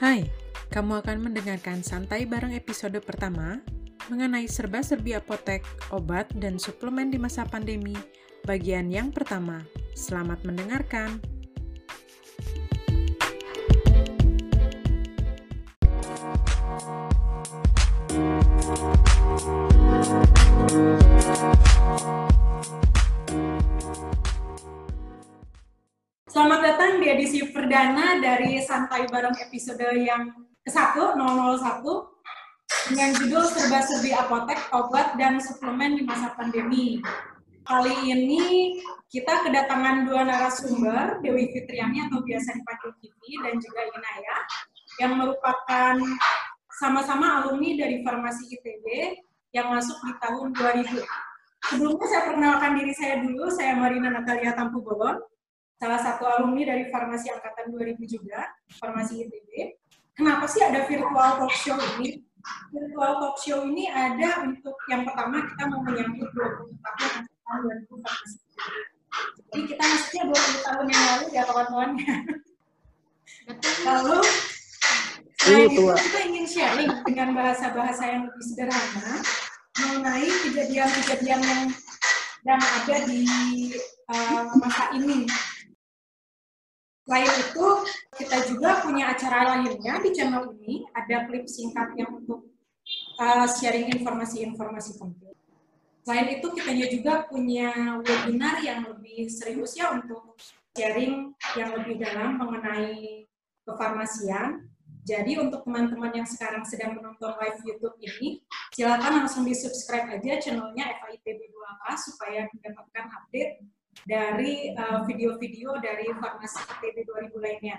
Hai, kamu akan mendengarkan Santai Bareng episode pertama mengenai serba-serbi apotek, obat, dan suplemen di masa pandemi, bagian yang pertama. Selamat mendengarkan! Selamat datang di edisi perdana dari Santai Bareng episode yang ke-1, 001, dengan judul Serba-Serbi Apotek, Obat, dan Suplemen di Masa Pandemi. Kali ini kita kedatangan dua narasumber, Dewi Fitriani atau biasa dipanggil Kivi, dan juga Inaya, yang merupakan sama-sama alumni dari Farmasi ITB yang masuk di tahun 2000. Sebelumnya saya perkenalkan diri saya dulu, saya Marina Natalia Tampu Bolon, salah satu alumni dari Farmasi Angkatan 2000 juga, Farmasi ITB. Kenapa sih ada virtual talk show ini? Virtual talk show ini ada untuk yang pertama kita mau menyambut 20 tahun tahun 2000 Farmasi Jadi kita maksudnya 20 tahun yang lalu ya kawan-kawannya. Lalu selain itu kita ingin sharing dengan bahasa-bahasa yang lebih sederhana mengenai kejadian-kejadian yang yang ada di uh, masa ini Selain itu, kita juga punya acara lainnya di channel ini, ada klip singkat yang untuk uh, sharing informasi-informasi penting. Selain itu, kita juga punya webinar yang lebih serius ya untuk sharing yang lebih dalam mengenai kefarmasian. Jadi untuk teman-teman yang sekarang sedang menonton live YouTube ini, silakan langsung di-subscribe aja channelnya FITB 2K supaya mendapatkan update dari video-video uh, dari Farmasi ITB 2000 lainnya.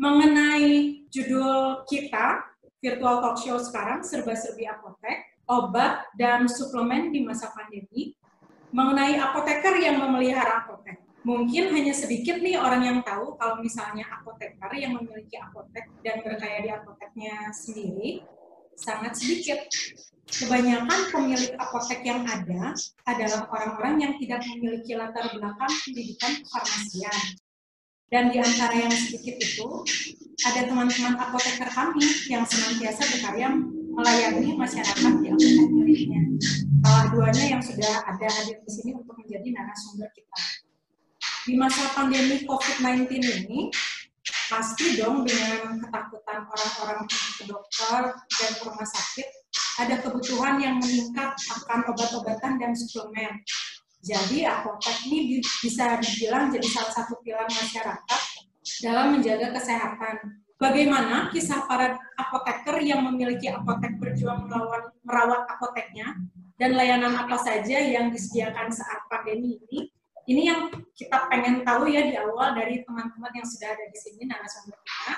Mengenai judul kita, virtual talk show sekarang, serba-serbi apotek, obat, dan suplemen di masa pandemi, mengenai apoteker yang memelihara apotek. Mungkin hanya sedikit nih orang yang tahu kalau misalnya apoteker yang memiliki apotek dan berkaya di apoteknya sendiri, sangat sedikit kebanyakan pemilik apotek yang ada adalah orang-orang yang tidak memiliki latar belakang pendidikan kefarmasian. Dan di antara yang sedikit itu, ada teman-teman apoteker kami yang senantiasa berkarya melayani masyarakat di apotek miliknya. Salah duanya yang sudah ada hadir di sini untuk menjadi narasumber kita. Di masa pandemi COVID-19 ini, pasti dong dengan ketakutan orang-orang ke dokter dan ke rumah sakit ada kebutuhan yang meningkat akan obat-obatan dan suplemen. Jadi apotek ini bisa dibilang jadi salah satu pilar masyarakat dalam menjaga kesehatan. Bagaimana kisah para apoteker yang memiliki apotek berjuang melawan merawat apoteknya dan layanan apa saja yang disediakan saat pandemi ini? Ini yang kita pengen tahu ya di awal dari teman-teman yang sudah ada di sini narasumber kita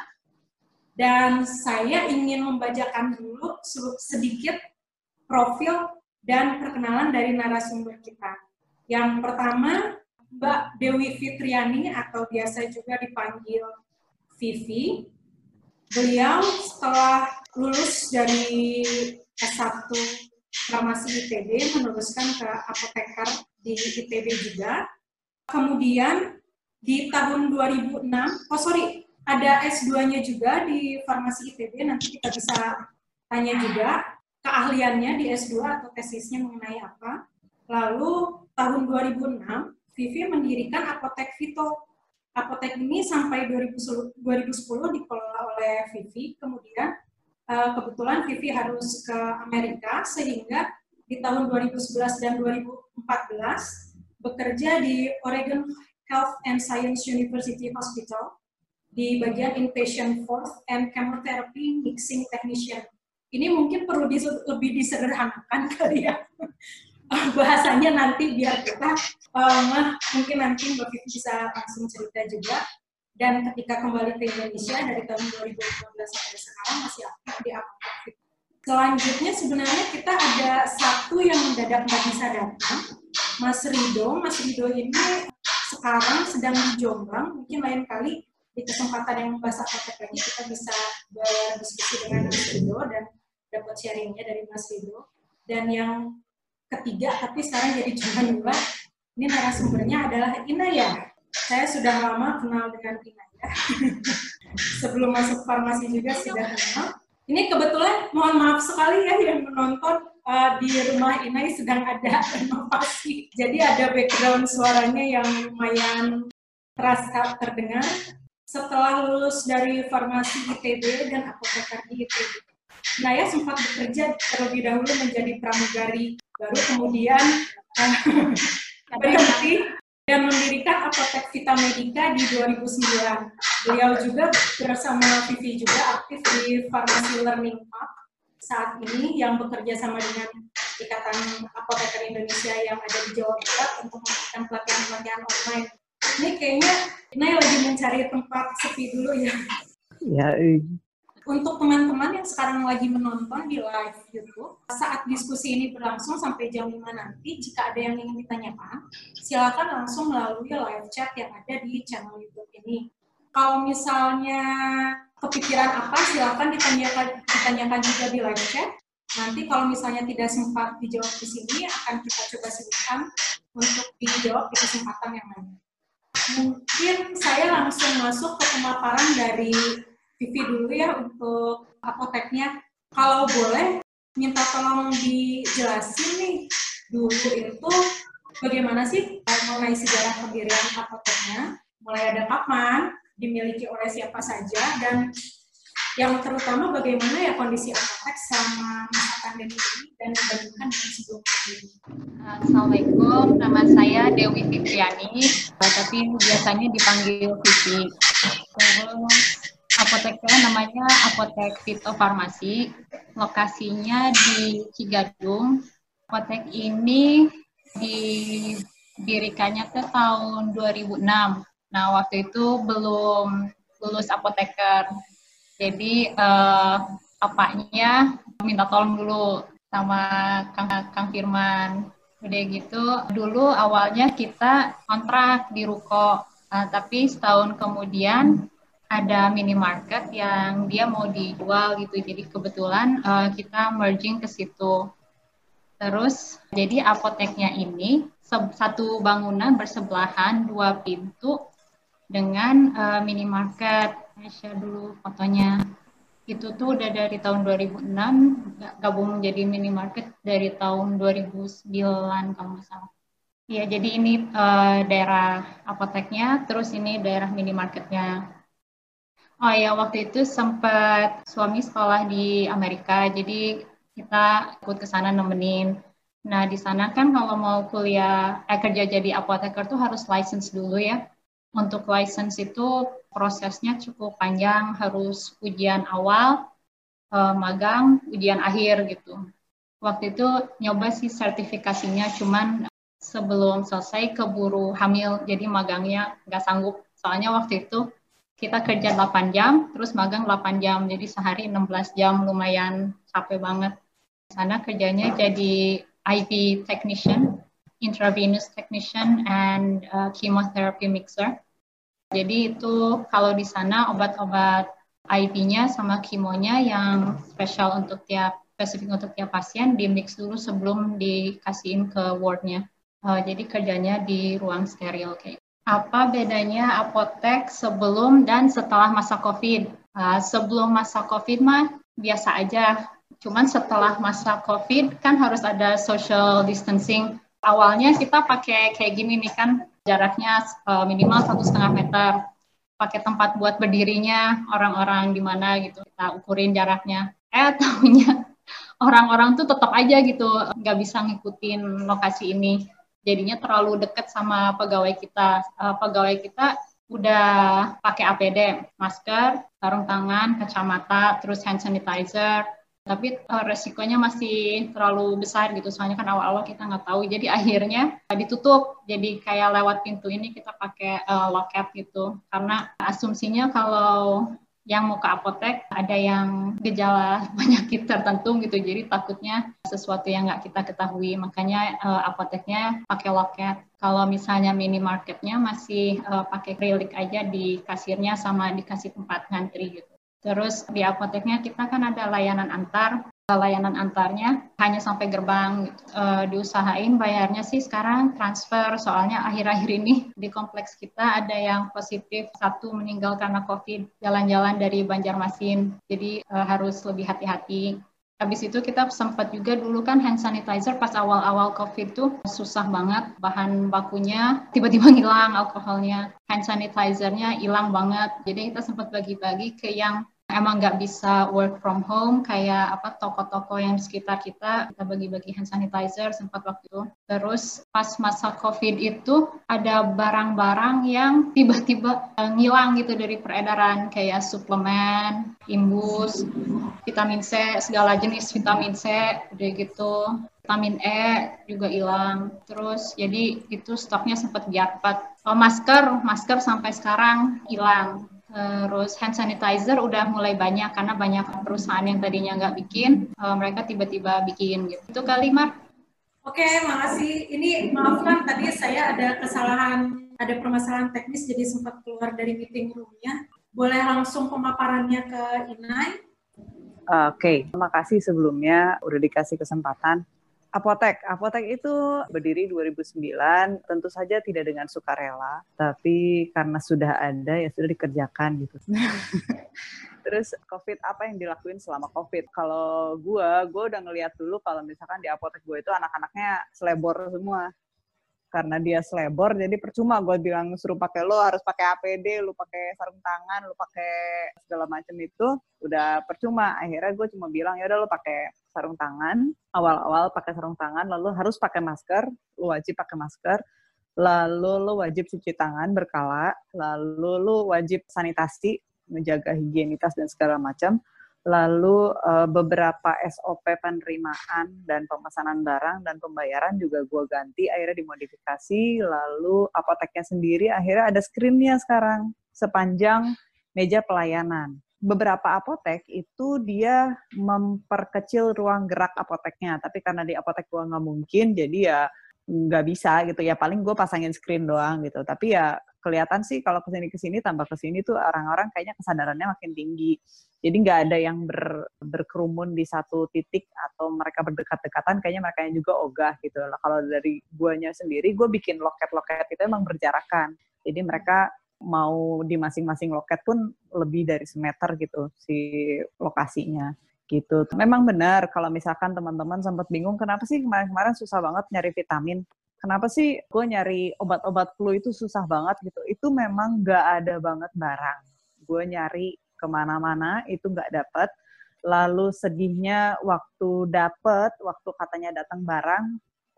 dan saya ingin membacakan dulu sedikit profil dan perkenalan dari narasumber kita. Yang pertama, Mbak Dewi Fitriani atau biasa juga dipanggil Vivi. Beliau setelah lulus dari S1 farmasi ITB meneruskan ke apoteker di ITB juga. Kemudian di tahun 2006, oh sorry, ada S2-nya juga di farmasi ITB, nanti kita bisa tanya juga keahliannya di S2 atau tesisnya mengenai apa. Lalu tahun 2006, Vivi mendirikan Apotek Vito. Apotek ini sampai 2010, 2010 dikelola oleh Vivi, kemudian eh, kebetulan Vivi harus ke Amerika, sehingga di tahun 2011 dan 2014 bekerja di Oregon Health and Science University Hospital di bagian inpatient fourth and chemotherapy mixing technician. Ini mungkin perlu dis lebih disederhanakan kali ya bahasanya nanti biar kita um, mungkin nanti Mbak Vivi bisa langsung cerita juga. Dan ketika kembali ke Indonesia dari tahun 2015 sampai sekarang masih aktif di Apotek Selanjutnya sebenarnya kita ada satu yang mendadak nggak bisa datang, Mas Rido. Mas Rido ini sekarang sedang di Jombang, mungkin lain kali di kesempatan yang membahas apotek lagi kita bisa berdiskusi dengan Mas Rido dan dapat sharingnya dari Mas Rido. Dan yang ketiga, tapi sekarang jadi cuma dua, ini narasumbernya adalah Inaya. Saya sudah lama kenal dengan Ina ya. Sebelum masuk farmasi juga sudah kenal. Ini kebetulan mohon maaf sekali ya yang menonton uh, di rumah Inai sedang ada renovasi. Jadi ada background suaranya yang lumayan terasa terdengar. Setelah lulus dari farmasi ITB dan apoteker di ITB, Naya sempat bekerja terlebih dahulu menjadi pramugari, baru kemudian uh, berhenti dan mendirikan apotek Vita Medica di 2009. Beliau juga bersama Vivi juga aktif di Farmasi Learning Hub saat ini yang bekerja sama dengan Ikatan Apoteker Indonesia yang ada di Jawa Barat untuk melakukan pelatihan-pelatihan online. Ini kayaknya ini lagi mencari tempat sepi dulu ya. Ya, untuk teman-teman yang sekarang lagi menonton di live YouTube, saat diskusi ini berlangsung sampai jam 5 nanti, jika ada yang ingin ditanyakan, silakan langsung melalui live chat yang ada di channel YouTube ini. Kalau misalnya kepikiran apa, silakan ditanyakan, ditanyakan juga di live chat. Nanti kalau misalnya tidak sempat dijawab di sini, akan kita coba sebutkan untuk dijawab di kesempatan yang lain. Mungkin saya langsung masuk ke pemaparan dari Vivi dulu ya untuk apoteknya. Kalau boleh, minta tolong dijelasin nih dulu itu bagaimana sih mengenai sejarah pendirian apoteknya, mulai ada kapan, dimiliki oleh siapa saja, dan yang terutama bagaimana ya kondisi apotek selama masa pandemi ini dan dibandingkan dengan sebelum pandemi. Assalamualaikum, nama saya Dewi Fitriani, tapi biasanya dipanggil Vivi. Terus apoteknya namanya Apotek Vito Farmasi. Lokasinya di Cigadung. Apotek ini didirikannya ke tahun 2006. Nah, waktu itu belum lulus apoteker. Jadi, eh, apanya minta tolong dulu sama Kang, Kang Firman. Udah gitu, dulu awalnya kita kontrak di Ruko. Nah, tapi setahun kemudian ada minimarket yang dia mau dijual gitu. Jadi kebetulan uh, kita merging ke situ. Terus jadi apoteknya ini satu bangunan bersebelahan dua pintu dengan uh, minimarket. Aisyah dulu fotonya. Itu tuh udah dari tahun 2006 gabung menjadi minimarket dari tahun 2009 kalau nggak salah. Ya, jadi ini uh, daerah apoteknya, terus ini daerah minimarketnya. Oh ya, waktu itu sempat suami sekolah di Amerika, jadi kita ikut ke sana nemenin. Nah, di sana kan kalau mau kuliah, eh, kerja jadi apoteker tuh harus license dulu ya. Untuk license itu prosesnya cukup panjang, harus ujian awal, eh, magang, ujian akhir gitu. Waktu itu nyoba sih sertifikasinya, cuman sebelum selesai keburu hamil, jadi magangnya nggak sanggup. Soalnya waktu itu kita kerja 8 jam, terus magang 8 jam, jadi sehari 16 jam, lumayan capek banget. Sana kerjanya jadi IV technician, intravenous technician, and uh, chemotherapy mixer. Jadi itu kalau di sana obat-obat IV-nya sama kimonya yang spesial untuk tiap spesifik untuk tiap pasien di mix dulu sebelum dikasihin ke wardnya. Uh, jadi kerjanya di ruang steril kayak apa bedanya apotek sebelum dan setelah masa COVID? Uh, sebelum masa COVID mah biasa aja. Cuman setelah masa COVID kan harus ada social distancing. Awalnya kita pakai kayak gini nih kan jaraknya uh, minimal satu setengah meter. Pakai tempat buat berdirinya orang-orang di mana gitu kita ukurin jaraknya. Eh tahunya orang-orang tuh tetap aja gitu nggak bisa ngikutin lokasi ini jadinya terlalu dekat sama pegawai kita. Uh, pegawai kita udah pakai APD, masker, sarung tangan, kacamata, terus hand sanitizer. Tapi uh, resikonya masih terlalu besar gitu, soalnya kan awal-awal kita nggak tahu. Jadi akhirnya ditutup, jadi kayak lewat pintu ini kita pakai uh, loket gitu. Karena asumsinya kalau yang mau ke apotek ada yang gejala penyakit tertentu gitu. Jadi takutnya sesuatu yang nggak kita ketahui. Makanya uh, apoteknya pakai loket. Kalau misalnya minimarketnya masih uh, pakai krilik aja di kasirnya sama dikasih tempat ngantri gitu. Terus di apoteknya kita kan ada layanan antar layanan antarnya hanya sampai gerbang uh, diusahain bayarnya sih sekarang transfer. Soalnya akhir-akhir ini di kompleks kita ada yang positif satu meninggal karena covid jalan-jalan dari Banjarmasin. Jadi uh, harus lebih hati-hati. Habis itu kita sempat juga dulu kan hand sanitizer pas awal-awal COVID tuh susah banget bahan bakunya tiba-tiba ngilang alkoholnya. Hand sanitizernya hilang banget. Jadi kita sempat bagi-bagi ke yang emang nggak bisa work from home kayak apa toko-toko yang di sekitar kita kita bagi-bagi hand sanitizer sempat waktu itu. Terus pas masa covid itu ada barang-barang yang tiba-tiba uh, ngilang gitu dari peredaran kayak suplemen imbus vitamin C segala jenis vitamin C udah gitu. Vitamin E juga hilang. Terus jadi itu stoknya sempat diapat oh, masker masker sampai sekarang hilang Terus hand sanitizer udah mulai banyak karena banyak perusahaan yang tadinya nggak bikin, uh, mereka tiba-tiba bikin gitu. Itu kali, Mar. Oke, makasih. Ini maafkan tadi saya ada kesalahan, ada permasalahan teknis jadi sempat keluar dari meeting room-nya. Boleh langsung pemaparannya ke Inai? Oke, okay. terima kasih sebelumnya udah dikasih kesempatan. Apotek, Apotek itu berdiri 2009, tentu saja tidak dengan sukarela, tapi karena sudah ada ya sudah dikerjakan gitu. Terus COVID apa yang dilakuin selama COVID? Kalau gue, gue udah ngeliat dulu kalau misalkan di apotek gue itu anak-anaknya selebor semua karena dia selebor jadi percuma gue bilang suruh pakai lo harus pakai APD lu pakai sarung tangan lu pakai segala macam itu udah percuma akhirnya gue cuma bilang ya udah lo pakai sarung tangan awal-awal pakai sarung tangan lalu harus pakai masker lu wajib pakai masker lalu lu wajib cuci tangan berkala lalu lu wajib sanitasi menjaga higienitas dan segala macam lalu uh, beberapa SOP penerimaan dan pemesanan barang dan pembayaran juga gue ganti akhirnya dimodifikasi lalu apoteknya sendiri akhirnya ada screennya sekarang sepanjang meja pelayanan beberapa apotek itu dia memperkecil ruang gerak apoteknya. Tapi karena di apotek gue nggak mungkin jadi ya nggak bisa gitu ya. Paling gue pasangin screen doang gitu. Tapi ya kelihatan sih kalau ke sini ke sini tambah ke sini tuh orang-orang kayaknya kesadarannya makin tinggi. Jadi nggak ada yang ber, berkerumun di satu titik atau mereka berdekat-dekatan kayaknya mereka juga ogah gitu. Lah kalau dari guanya sendiri gue bikin loket-loket itu emang berjarakan. Jadi mereka mau di masing-masing loket pun lebih dari semeter gitu si lokasinya gitu. Memang benar kalau misalkan teman-teman sempat bingung kenapa sih kemarin-kemarin susah banget nyari vitamin kenapa sih gue nyari obat-obat flu itu susah banget gitu. Itu memang gak ada banget barang. Gue nyari ke mana-mana itu gak dapet. Lalu sedihnya waktu dapet, waktu katanya datang barang,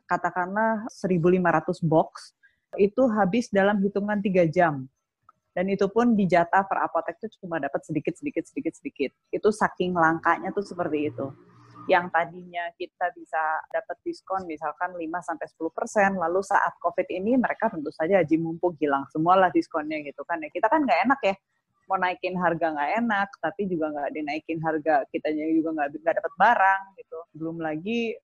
katakanlah 1.500 box, itu habis dalam hitungan tiga jam. Dan itu pun dijatah per apotek itu cuma dapat sedikit, sedikit, sedikit, sedikit. Itu saking langkanya tuh seperti itu yang tadinya kita bisa dapat diskon misalkan 5 sampai 10%, lalu saat Covid ini mereka tentu saja haji mumpung hilang semualah diskonnya gitu kan ya. Kita kan nggak enak ya mau naikin harga nggak enak, tapi juga nggak dinaikin harga kitanya juga nggak nggak dapat barang gitu. Belum lagi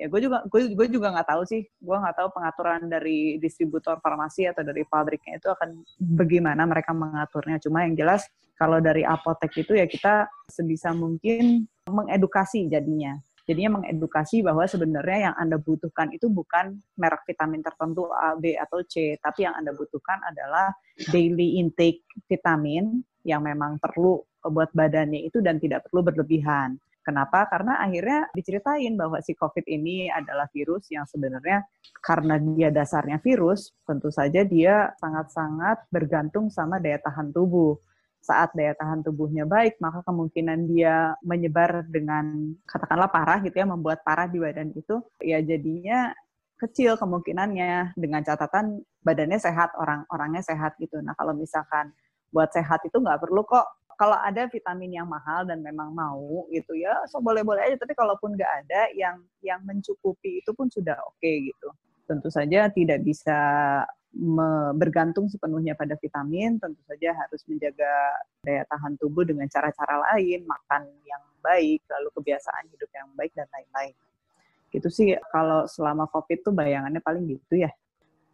ya gue juga gue, gue juga nggak tahu sih. Gue nggak tahu pengaturan dari distributor farmasi atau dari pabriknya itu akan bagaimana mereka mengaturnya. Cuma yang jelas kalau dari apotek itu ya kita sebisa mungkin mengedukasi jadinya. Jadinya mengedukasi bahwa sebenarnya yang Anda butuhkan itu bukan merek vitamin tertentu A, B, atau C, tapi yang Anda butuhkan adalah daily intake vitamin yang memang perlu buat badannya itu dan tidak perlu berlebihan. Kenapa? Karena akhirnya diceritain bahwa si COVID ini adalah virus yang sebenarnya karena dia dasarnya virus, tentu saja dia sangat-sangat bergantung sama daya tahan tubuh. Saat daya tahan tubuhnya baik, maka kemungkinan dia menyebar dengan katakanlah parah gitu ya, membuat parah di badan itu, ya jadinya kecil kemungkinannya dengan catatan badannya sehat, orang-orangnya sehat gitu. Nah kalau misalkan buat sehat itu nggak perlu kok kalau ada vitamin yang mahal dan memang mau gitu ya so boleh-boleh aja. Tapi kalaupun nggak ada yang yang mencukupi itu pun sudah oke okay, gitu. Tentu saja tidak bisa bergantung sepenuhnya pada vitamin. Tentu saja harus menjaga daya tahan tubuh dengan cara-cara lain makan yang baik lalu kebiasaan hidup yang baik dan lain-lain. Gitu sih. Kalau selama covid tuh bayangannya paling gitu ya.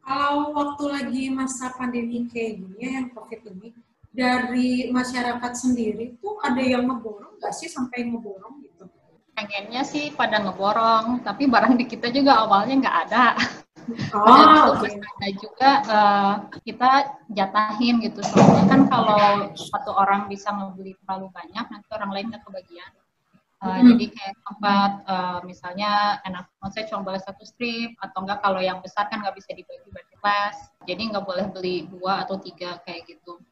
Kalau waktu lagi masa pandemi kayak gini ya yang covid ini dari masyarakat sendiri tuh ada yang ngeborong nggak sih sampai ngeborong gitu? pengennya sih pada ngeborong, tapi barang di kita juga awalnya nggak ada. Oh, okay. ada juga uh, kita jatahin gitu. Soalnya kan kalau satu orang bisa ngebeli terlalu banyak, nanti orang lain nggak kebagian. Uh, hmm. Jadi kayak tempat uh, misalnya enak saya cuma boleh satu strip atau enggak kalau yang besar kan nggak bisa dibagi berkelas. Jadi nggak boleh beli dua atau tiga kayak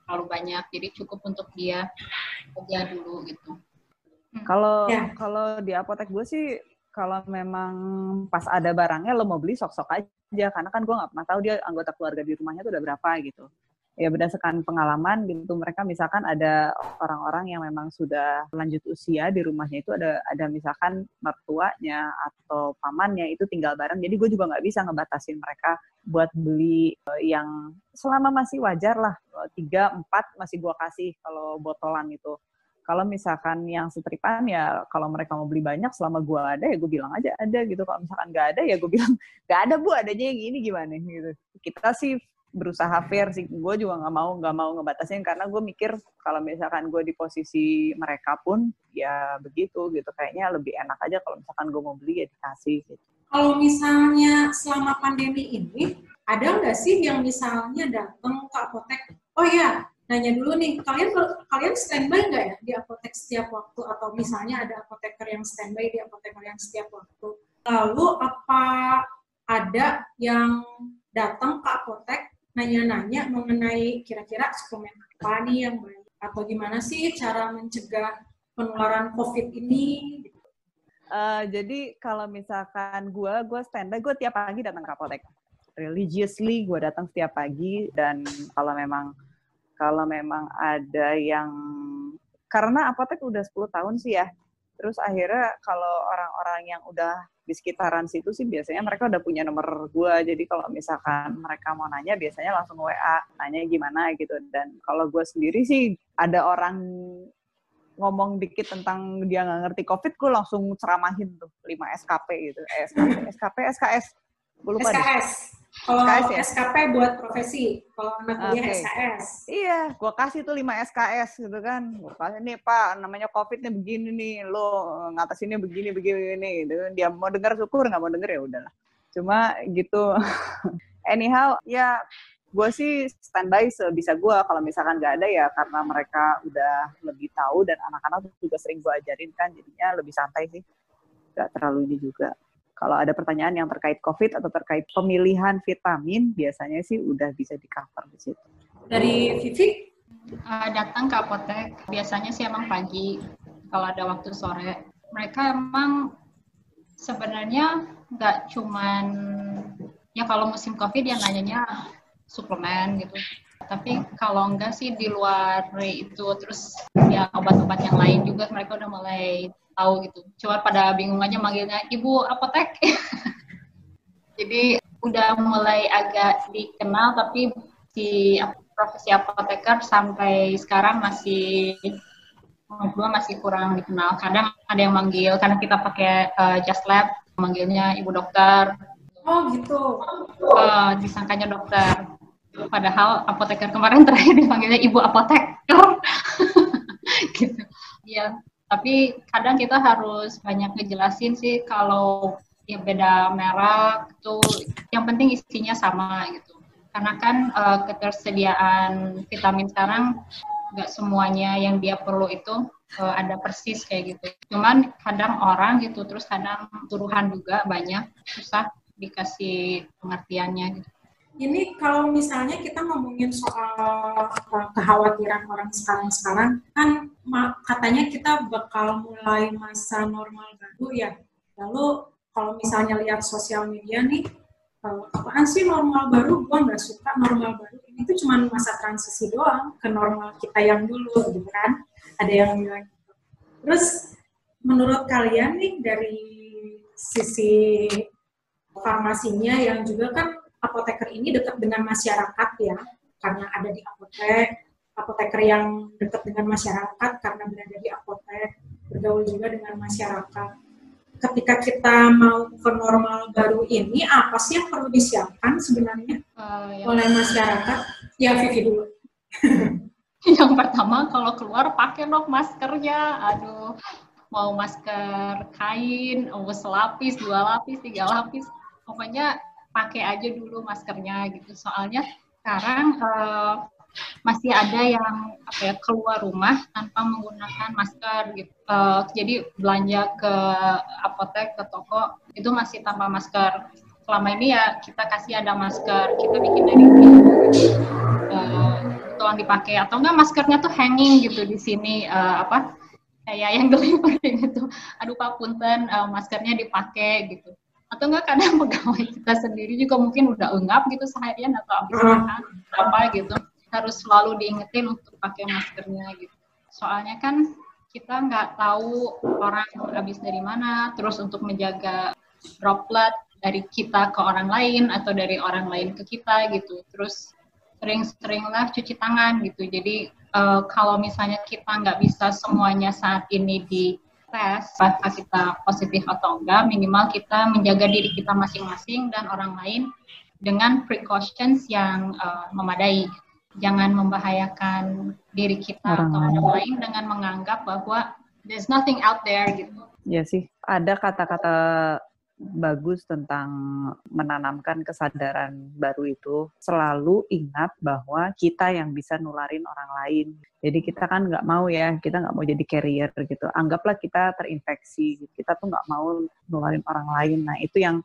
terlalu banyak. Jadi cukup untuk dia kerja dulu gitu. Kalau ya. kalau di apotek gue sih kalau memang pas ada barangnya lo mau beli sok-sok aja karena kan gue nggak pernah tahu dia anggota keluarga di rumahnya tuh udah berapa gitu ya berdasarkan pengalaman gitu mereka misalkan ada orang-orang yang memang sudah lanjut usia di rumahnya itu ada ada misalkan mertuanya atau pamannya itu tinggal bareng jadi gue juga nggak bisa ngebatasin mereka buat beli eh, yang selama masih wajar lah tiga empat masih gue kasih kalau botolan itu. Kalau misalkan yang setripan ya kalau mereka mau beli banyak selama gue ada ya gue bilang aja ada gitu kalau misalkan nggak ada ya gue bilang nggak ada bu adanya yang ini gimana? Gitu. Kita sih berusaha fair sih gue juga nggak mau nggak mau ngebatasin karena gue mikir kalau misalkan gue di posisi mereka pun ya begitu gitu kayaknya lebih enak aja kalau misalkan gue mau beli ya dikasih gitu. Kalau misalnya selama pandemi ini ada nggak sih yang misalnya datang ke apotek, oh ya nanya dulu nih, kalian kalian standby nggak ya di apotek setiap waktu atau misalnya ada apoteker yang standby di apoteker yang setiap waktu. Lalu apa ada yang datang ke apotek nanya-nanya mengenai kira-kira suplemen apa nih yang baik atau gimana sih cara mencegah penularan COVID ini? Uh, jadi kalau misalkan gue, gue standby, gue tiap pagi datang ke apotek. Religiously gue datang setiap pagi dan kalau memang kalau memang ada yang karena apotek udah 10 tahun sih ya. Terus akhirnya kalau orang-orang yang udah di sekitaran situ sih biasanya mereka udah punya nomor gue. Jadi kalau misalkan mereka mau nanya biasanya langsung WA, nanya gimana gitu. Dan kalau gue sendiri sih ada orang ngomong dikit tentang dia nggak ngerti COVID, gue langsung ceramahin tuh 5 SKP gitu. Eh, SKP, SKP, SKS. Lupa SKS. Kalau SKS, ya? SKP buat profesi, kalau anak kuliah okay. SKS. Iya, gue kasih tuh 5 SKS gitu kan. Gue kasih nih Pak, namanya COVID nih begini nih, lo ngatasinnya begini begini gitu. Dia mau dengar syukur, nggak mau denger ya udahlah. Cuma gitu. Anyhow, ya gue sih standby sebisa gue. Kalau misalkan nggak ada ya karena mereka udah lebih tahu dan anak-anak juga sering gue ajarin kan, jadinya lebih santai sih. Gak terlalu ini juga kalau ada pertanyaan yang terkait COVID atau terkait pemilihan vitamin, biasanya sih udah bisa di cover di situ. Dari Vivi? Uh, datang ke apotek, biasanya sih emang pagi, kalau ada waktu sore. Mereka emang sebenarnya nggak cuman, ya kalau musim COVID yang nanyanya suplemen gitu. Tapi kalau enggak sih di luar itu, terus ya obat-obat yang lain juga mereka udah mulai tahu gitu. Cuma pada bingung aja manggilnya ibu apotek. Jadi udah mulai agak dikenal tapi si profesi apoteker sampai sekarang masih dua masih kurang dikenal. Kadang ada yang manggil karena kita pakai uh, just lab, manggilnya ibu dokter. Oh gitu. Uh, disangkanya dokter. Padahal apoteker kemarin terakhir dipanggilnya ibu apotek. gitu. Iya, tapi kadang kita harus banyak ngejelasin sih kalau ya beda merek itu yang penting isinya sama gitu. Karena kan uh, ketersediaan vitamin sekarang nggak semuanya yang dia perlu itu uh, ada persis kayak gitu. Cuman kadang orang gitu terus kadang turuhan juga banyak susah dikasih pengertiannya gitu ini kalau misalnya kita ngomongin soal kekhawatiran orang sekarang-sekarang, kan katanya kita bakal mulai masa normal baru ya. Lalu kalau misalnya lihat sosial media nih, apaan sih normal baru? Gua nggak suka normal baru. Ini tuh cuma masa transisi doang ke normal kita yang dulu, gitu kan? Ada yang bilang gitu. Terus menurut kalian nih dari sisi farmasinya yang juga kan apoteker ini dekat dengan masyarakat ya, karena ada di apotek, apoteker yang dekat dengan masyarakat karena berada di apotek, bergaul juga dengan masyarakat. Ketika kita mau ke normal baru ini, apa sih yang perlu disiapkan sebenarnya uh, ya. oleh masyarakat? Ya, Vivi dulu. yang pertama kalau keluar pakai dong maskernya. Aduh, mau masker kain, mau selapis, dua lapis, tiga lapis, pokoknya pakai aja dulu maskernya gitu. Soalnya sekarang uh, masih ada yang apa ya keluar rumah tanpa menggunakan masker gitu. Uh, jadi belanja ke apotek, ke toko itu masih tanpa masker. Selama ini ya kita kasih ada masker, kita bikin dari uh, tolong dipakai atau enggak maskernya tuh hanging gitu di sini uh, apa kayak yang delivery gitu. Aduh Pak Punten uh, maskernya dipakai gitu. Atau enggak kadang pegawai kita sendiri juga mungkin udah enggap gitu seharian atau habis makan apa gitu. Harus selalu diingetin untuk pakai maskernya gitu. Soalnya kan kita nggak tahu orang habis dari mana, terus untuk menjaga droplet dari kita ke orang lain atau dari orang lain ke kita gitu. Terus sering-seringlah cuci tangan gitu. Jadi uh, kalau misalnya kita nggak bisa semuanya saat ini di tes apakah kita positif atau enggak, minimal kita menjaga diri kita masing-masing dan orang lain dengan precautions yang uh, memadai. Jangan membahayakan diri kita orang atau orang lain dengan menganggap bahwa there's nothing out there gitu. Ya sih, ada kata-kata bagus tentang menanamkan kesadaran baru itu selalu ingat bahwa kita yang bisa nularin orang lain. Jadi kita kan nggak mau ya, kita nggak mau jadi carrier gitu. Anggaplah kita terinfeksi, kita tuh nggak mau nularin orang lain. Nah itu yang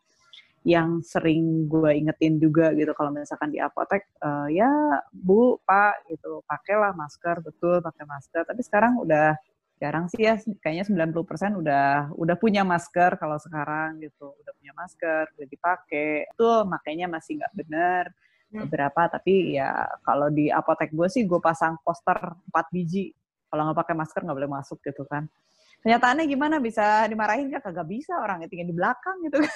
yang sering gue ingetin juga gitu kalau misalkan di apotek uh, ya bu pak gitu pakailah masker betul pakai masker tapi sekarang udah jarang sih ya kayaknya 90% udah udah punya masker kalau sekarang gitu. Udah punya masker udah dipakai. Itu makanya masih nggak benar hmm. beberapa tapi ya kalau di apotek gue sih gue pasang poster 4 biji. Kalau nggak pakai masker nggak boleh masuk gitu kan. Kenyataannya gimana? Bisa dimarahin kan kagak bisa orang tinggal di belakang gitu kan.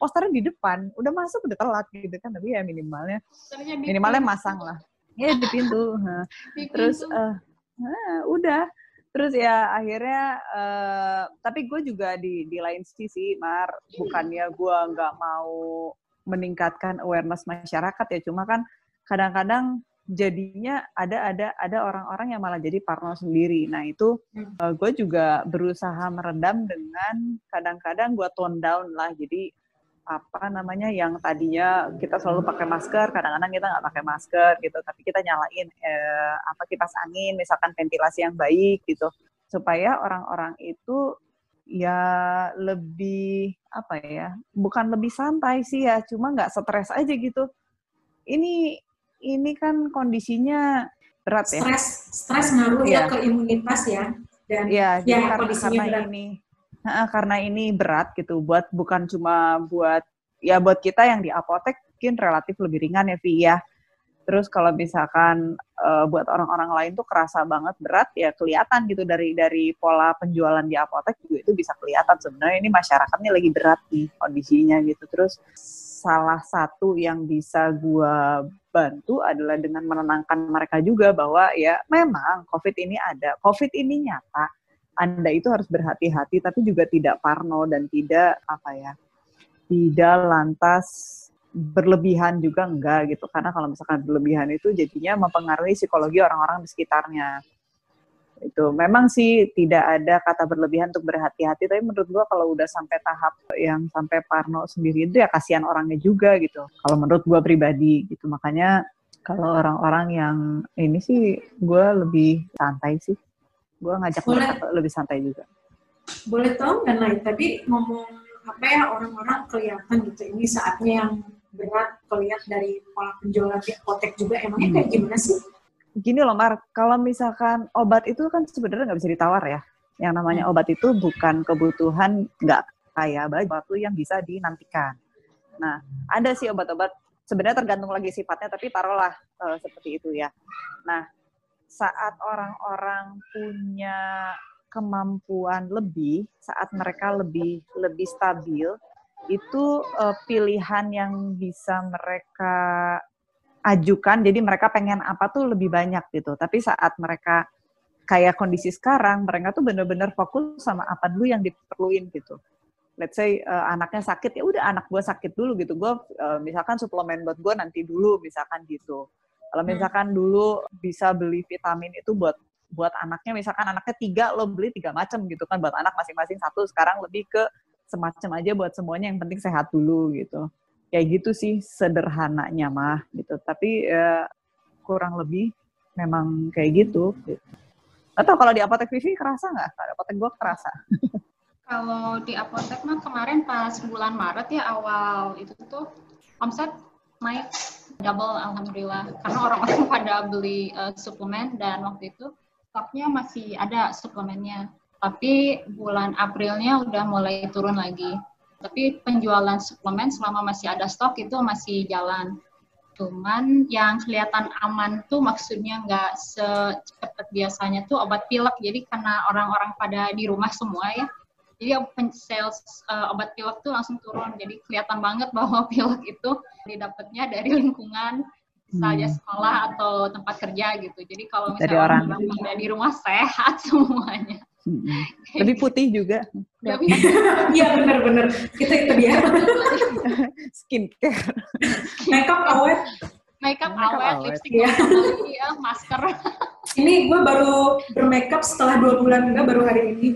Posternya di depan. Udah masuk udah telat gitu kan. Tapi ya minimalnya minimalnya masang lah. Ya di pintu. Di terus uh, nah, udah terus ya akhirnya uh, tapi gue juga di di lain sisi mar. Bukannya gue nggak mau meningkatkan awareness masyarakat ya cuma kan kadang-kadang jadinya ada ada ada orang-orang yang malah jadi parno sendiri. Nah itu uh, hmm. eh, gue juga berusaha meredam dengan kadang-kadang gue tone down lah. Jadi apa namanya yang tadinya kita selalu pakai masker, kadang-kadang kita nggak pakai masker gitu, tapi kita nyalain eh, apa kipas angin, misalkan ventilasi yang baik gitu, supaya orang-orang itu ya lebih apa ya, bukan lebih santai sih ya, cuma nggak stres aja gitu. Ini ini kan kondisinya berat ya. Stres, stres ngaruh ya, ya ke imunitas ya. Dan ya, ya kondisinya karena berat. ini karena ini berat gitu buat bukan cuma buat ya buat kita yang di apotek mungkin relatif lebih ringan ya Vi ya. Terus kalau misalkan uh, buat orang-orang lain tuh kerasa banget berat ya kelihatan gitu dari dari pola penjualan di apotek juga itu bisa kelihatan sebenarnya ini masyarakatnya lagi berat nih kondisinya gitu. Terus salah satu yang bisa gua bantu adalah dengan menenangkan mereka juga bahwa ya memang COVID ini ada, COVID ini nyata anda itu harus berhati-hati tapi juga tidak parno dan tidak apa ya tidak lantas berlebihan juga enggak gitu. Karena kalau misalkan berlebihan itu jadinya mempengaruhi psikologi orang-orang di sekitarnya. Itu memang sih tidak ada kata berlebihan untuk berhati-hati tapi menurut gua kalau udah sampai tahap yang sampai parno sendiri itu ya kasihan orangnya juga gitu kalau menurut gua pribadi gitu. Makanya kalau orang-orang yang ini sih gue lebih santai sih gue ngajak boleh, mereka lebih santai juga. Boleh tau nggak naik tadi ngomong apa ya orang-orang kelihatan gitu. Ini saatnya yang berat kelihatan dari pola penjualan di apotek juga. Emangnya hmm. kayak gimana sih? Gini loh Mar. Kalau misalkan obat itu kan sebenarnya nggak bisa ditawar ya. Yang namanya hmm. obat itu bukan kebutuhan nggak kayak baju yang bisa dinantikan. Nah ada sih obat-obat. Sebenarnya tergantung lagi sifatnya tapi taruhlah uh, seperti itu ya. Nah saat orang-orang punya kemampuan lebih, saat mereka lebih lebih stabil, itu uh, pilihan yang bisa mereka ajukan. Jadi mereka pengen apa tuh lebih banyak gitu. Tapi saat mereka kayak kondisi sekarang, mereka tuh bener-bener fokus sama apa dulu yang diperluin gitu. Let's say uh, anaknya sakit ya udah anak gue sakit dulu gitu. Gue uh, misalkan suplemen buat gue nanti dulu misalkan gitu kalau hmm. misalkan dulu bisa beli vitamin itu buat buat anaknya misalkan anaknya tiga lo beli tiga macam gitu kan buat anak masing-masing satu sekarang lebih ke semacam aja buat semuanya yang penting sehat dulu gitu. Kayak gitu sih sederhananya mah gitu. Tapi ya, kurang lebih memang kayak gitu, gitu. atau kalau di apotek Vivi kerasa nggak? Kalau apotek gue kerasa. Kalau di apotek mah kemarin pas bulan Maret ya awal itu tuh omset naik double alhamdulillah. Karena orang-orang pada beli uh, suplemen dan waktu itu stoknya masih ada suplemennya. Tapi bulan Aprilnya udah mulai turun lagi. Tapi penjualan suplemen selama masih ada stok itu masih jalan. Cuman yang kelihatan aman tuh maksudnya nggak secepat biasanya tuh obat pilek. Jadi karena orang-orang pada di rumah semua ya jadi sales uh, obat pilek tuh langsung turun. Jadi kelihatan banget bahwa pilek itu didapatnya dari lingkungan saja hmm. sekolah atau tempat kerja gitu. Jadi kalau misalnya dari orang ada di rumah sehat semuanya. Hmm. lebih putih juga. Iya benar-benar kita itu dia. Skincare. Makeup awet. Makeup awet, lipstick ya. ya masker. Ini gue baru bermakeup setelah dua bulan enggak baru hari ini.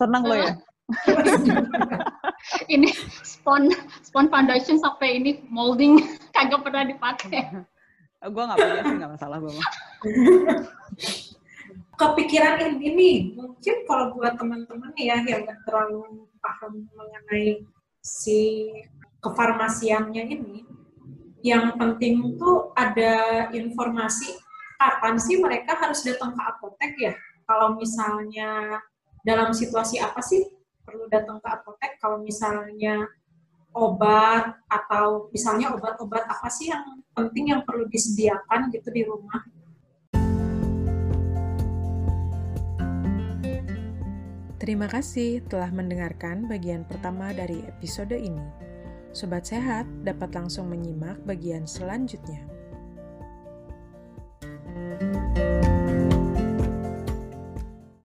Senang lo ya ini spon spon foundation sampai ini molding kagak pernah dipakai. gue nggak punya sih nggak masalah gue Kepikiran ini nih, mungkin kalau buat teman-teman ya yang nggak terlalu paham mengenai si kefarmasiannya ini, yang penting tuh ada informasi kapan sih mereka harus datang ke apotek ya? Kalau misalnya dalam situasi apa sih perlu datang ke apotek kalau misalnya obat atau misalnya obat-obat apa sih yang penting yang perlu disediakan gitu di rumah? Terima kasih telah mendengarkan bagian pertama dari episode ini. Sobat Sehat dapat langsung menyimak bagian selanjutnya.